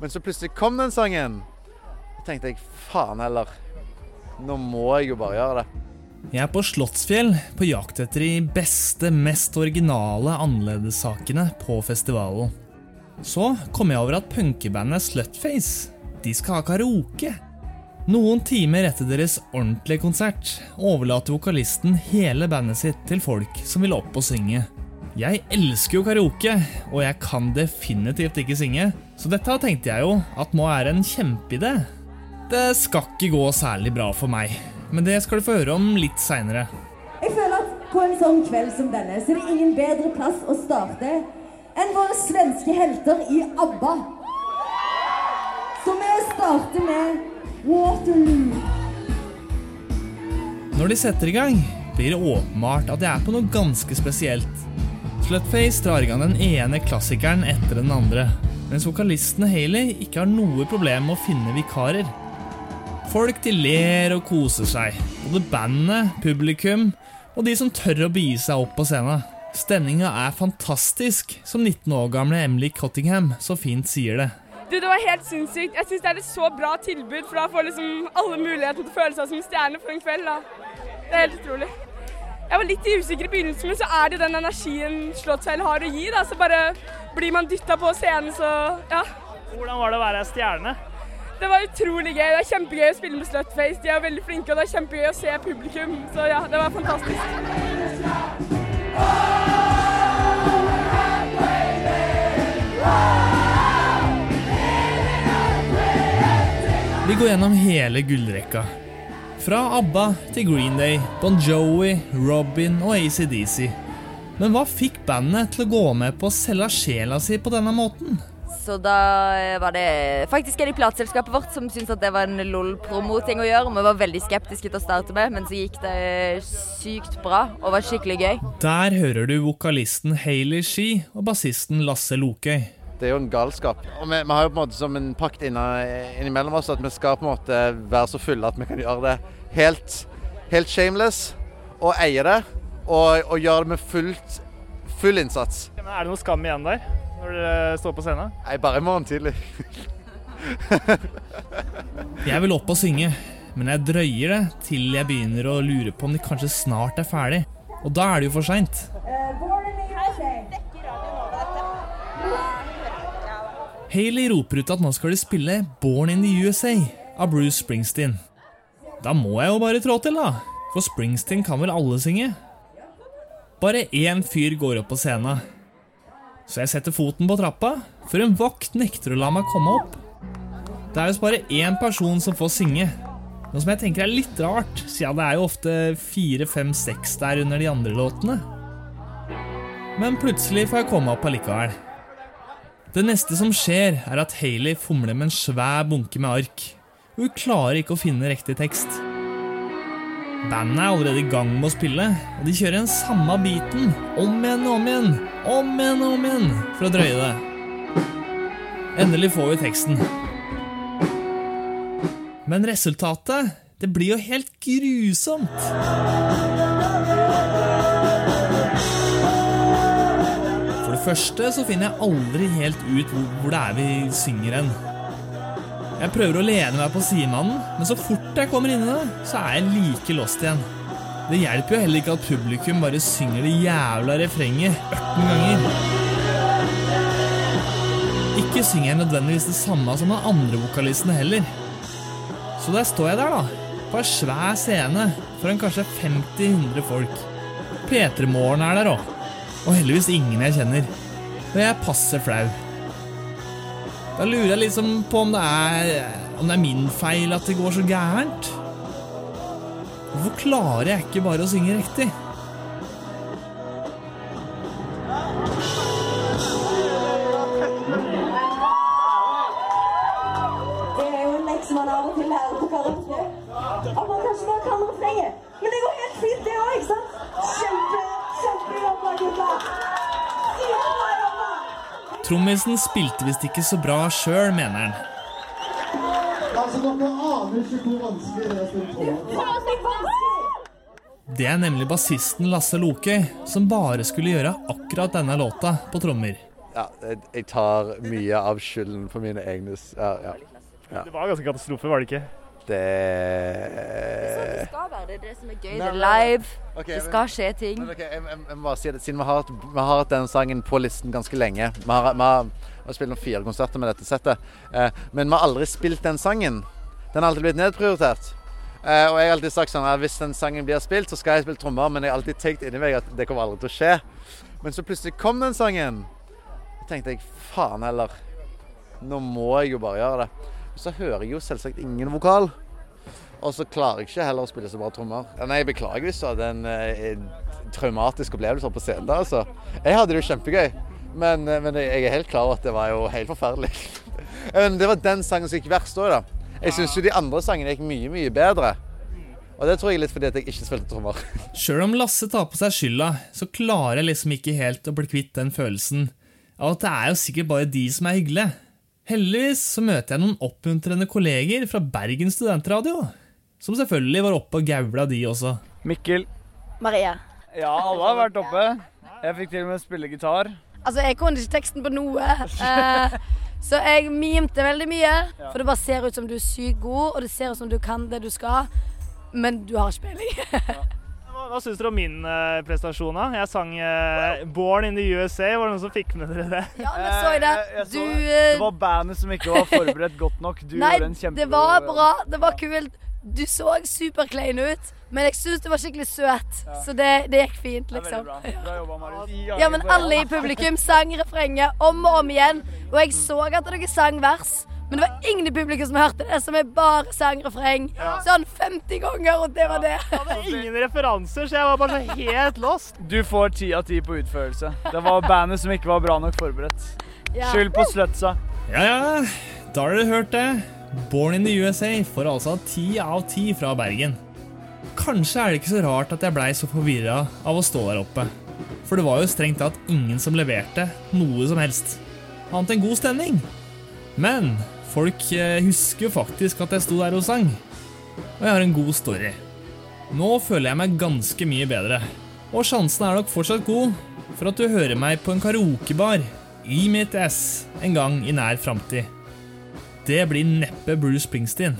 Men så plutselig kom den sangen. Da tenkte jeg faen heller. Nå må jeg jo bare gjøre det. Jeg er på Slottsfjell på jakt etter de beste, mest originale annerledessakene på festivalen. Så kom jeg over at punkebandet Slutface de skal ha karaoke. Noen timer etter deres ordentlige konsert overlater vokalisten hele bandet sitt til folk som vil opp og synge. Jeg elsker jo karaoke, og jeg kan definitivt ikke synge, så dette tenkte jeg jo at må være en kjempeidé. Det skal ikke gå særlig bra for meg, men det skal du få høre om litt seinere. Jeg føler at på en sånn kveld som denne, så er det ingen bedre plass å starte enn våre svenske helter i ABBA. Så vi starter med Waterloo. Når de setter i gang, blir det åpenbart at jeg er på noe ganske spesielt. Slutface drar i gang den ene klassikeren etter den andre, mens vokalisten Hailey ikke har noe problem med å finne vikarer. Folk de ler og koser seg, både bandet, publikum og de som tør å begi seg opp på scenen. Stemninga er fantastisk, som 19 år gamle Emily Cottingham så fint sier det. Du, Det var helt sinnssykt. Jeg syns det er et så bra tilbud, for da får liksom alle muligheten til å føle seg som stjerne for en kveld. da. Det er helt utrolig. Jeg var litt usikker i begynnelsen, men så er det den energien Slottsfjell har å gi. da, Så bare blir man dytta på scenen, så ja. Hvordan var det å være stjerne? Det var utrolig gøy. Det er kjempegøy å spille med Slutface. De er veldig flinke, og det er kjempegøy å se publikum. Så ja, det var fantastisk. Vi går gjennom hele gullrekka. Fra ABBA til Green Day, Bon Jovi, Robin og ACDC. Men hva fikk bandet til å gå med på å selge sjela si på denne måten? Så da var det faktisk en i plateselskapet vårt som syntes at det var en LOL-promo-ting å gjøre. Vi var veldig skeptiske til å starte med, men så gikk det sykt bra og var skikkelig gøy. Der hører du vokalisten Hailey Shee og bassisten Lasse Lokøy. Det er jo en galskap. Og vi, vi har jo på en måte som en pakt innimellom oss at vi skal på en måte være så fulle at vi kan gjøre det helt, helt shameless og eie det. Og, og gjøre det med fullt, full innsats. Men er det noe skam igjen der, når dere står på scenen? Nei, bare i morgen tidlig. Jeg vil opp og synge, men jeg drøyer det til jeg begynner å lure på om de kanskje snart er ferdig. Og da er det jo for seint. Hailey roper ut at nå skal de spille Born in the USA av Bruce Springsteen. Da må jeg jo bare trå til, da. For Springsteen kan vel alle synge? Bare én fyr går opp på scenen. Så jeg setter foten på trappa, før en vakt nekter å la meg komme opp. Det er visst bare én person som får synge. Noe som jeg tenker er litt rart, siden det er jo ofte fire, fem, seks der under de andre låtene. Men plutselig får jeg komme opp allikevel. Det neste som skjer, er at Hailey fomler med en svær bunke med ark. Hun klarer ikke å finne riktig tekst. Bandet er allerede i gang med å spille, og de kjører den samme biten om igjen og om igjen, om igjen og om igjen, for å drøye det. Endelig får vi teksten. Men resultatet, det blir jo helt grusomt. For det første så finner jeg aldri helt ut hvor det er vi synger hen. Jeg prøver å lene meg på sidemannen, men så fort jeg kommer inn i det, så er jeg like lost igjen. Det hjelper jo heller ikke at publikum bare synger det jævla refrenget 18 ganger. Ikke synger jeg nødvendigvis det samme som den andre vokalistene heller. Så der står jeg der, da. På ei svær scene foran kanskje 50-100 folk. P3 Morgen er der òg. Og heldigvis ingen jeg kjenner. Og jeg er passe flau. Da lurer jeg liksom på om det er Om det er min feil at det går så gærent. Hvorfor klarer jeg ikke bare å synge riktig? Det er jo en lekse man av og til lærer på karaoke. At man kanskje bare kan refrenget. Trommisen spilte visst ikke så bra sjøl, mener han. Altså, dere aner ikke hvor vanskelig det er å spille tromme. Det er nemlig bassisten Lasse Lokøy som bare skulle gjøre akkurat denne låta på trommer. ja, jeg, jeg tar mye av skylden for mine egne ja, ja. Ja. Det var ganske katastrofe, var det ikke? Det Det skal være det. Det er det som er gøy. Nei, Det er live. Okay, Det skal skje ting. Men okay, jeg, jeg, jeg må bare si det, Siden vi har, hatt- vi har hatt den sangen på listen ganske lenge Vi har, vi har, vi har spilt noen fire konserter med dette settet. Eh, men vi har aldri spilt den sangen. Den har alltid blitt nedprioritert. Eh, og jeg har alltid sagt sånn at hvis den sangen blir spilt, så skal jeg spille trommer. Men jeg har alltid tenkt inni meg at det kommer aldri til å skje. Men så plutselig kom den sangen. Da tenkte jeg faen heller. Nå må jeg jo bare gjøre det. Så hører jeg jo selvsagt ingen vokal. Og så klarer jeg ikke heller å spille så bra trommer. Nei, jeg beklager hvis du hadde en eh, traumatisk opplevelse på scenen der, altså. Jeg hadde det jo kjempegøy, men, eh, men jeg er helt klar over at det var jo helt forferdelig. Men det var den sangen som gikk verst òg, da. Jeg syns jo de andre sangene gikk mye, mye bedre. Og det tror jeg litt fordi at jeg ikke spilte trommer. Sjøl om Lasse tar på seg skylda, så klarer jeg liksom ikke helt å bli kvitt den følelsen av at det er jo sikkert bare de som er hyggelige. Heldigvis så møter jeg noen oppmuntrende kolleger fra Bergen studentradio, som selvfølgelig var oppe og gaula, de også. Mikkel. Maria. Ja, alle har vært oppe. Jeg fikk til og med spille gitar. Altså, jeg kunne ikke teksten på noe. eh, så jeg mimte veldig mye. For det bare ser ut som du er sykt god, og det ser ut som du kan det du skal. Men du har ikke peiling. Hva, syns dere om min uh, prestasjon? da? Jeg sang eh, 'Born in the USA'. Var det noen som fikk med dere det? Ja, men så jeg det. Eh, jeg så Du det. Det var bandet som ikke var forberedt godt nok. Du Nei, gjorde en kjempegod det var bra. Det var kult. Du så superklein ut, men jeg syns du var skikkelig søt. Så det, det gikk fint, Det er liksom. bra. Bra jobba, Marius. Ja, men alle i publikum sang refrenget om og om igjen. Og jeg så at dere sang vers. Men det var ingen i publikum som hørte det, som er bare sang Ja. sånn 50 ganger, og det var det. Jeg hadde ingen referanser, så jeg var bare så helt lost. Du får ti av ti på utførelse. Det var bandet som ikke var bra nok forberedt. Ja. Skyld på slutsa. Ja, ja, da har dere hørt det. Born in the USA får altså ti av ti fra Bergen. Kanskje er det ikke så rart at jeg blei så forvirra av å stå der oppe. For det var jo strengt tatt ingen som leverte noe som helst. Annet enn god stemning. Men folk eh, husker jo faktisk at jeg sto der og sang. Og jeg har en god story. Nå føler jeg meg ganske mye bedre. Og sjansen er nok fortsatt god for at du hører meg på en karaokebar i mitt ess en gang i nær framtid. Det blir neppe Bruce Springsteen.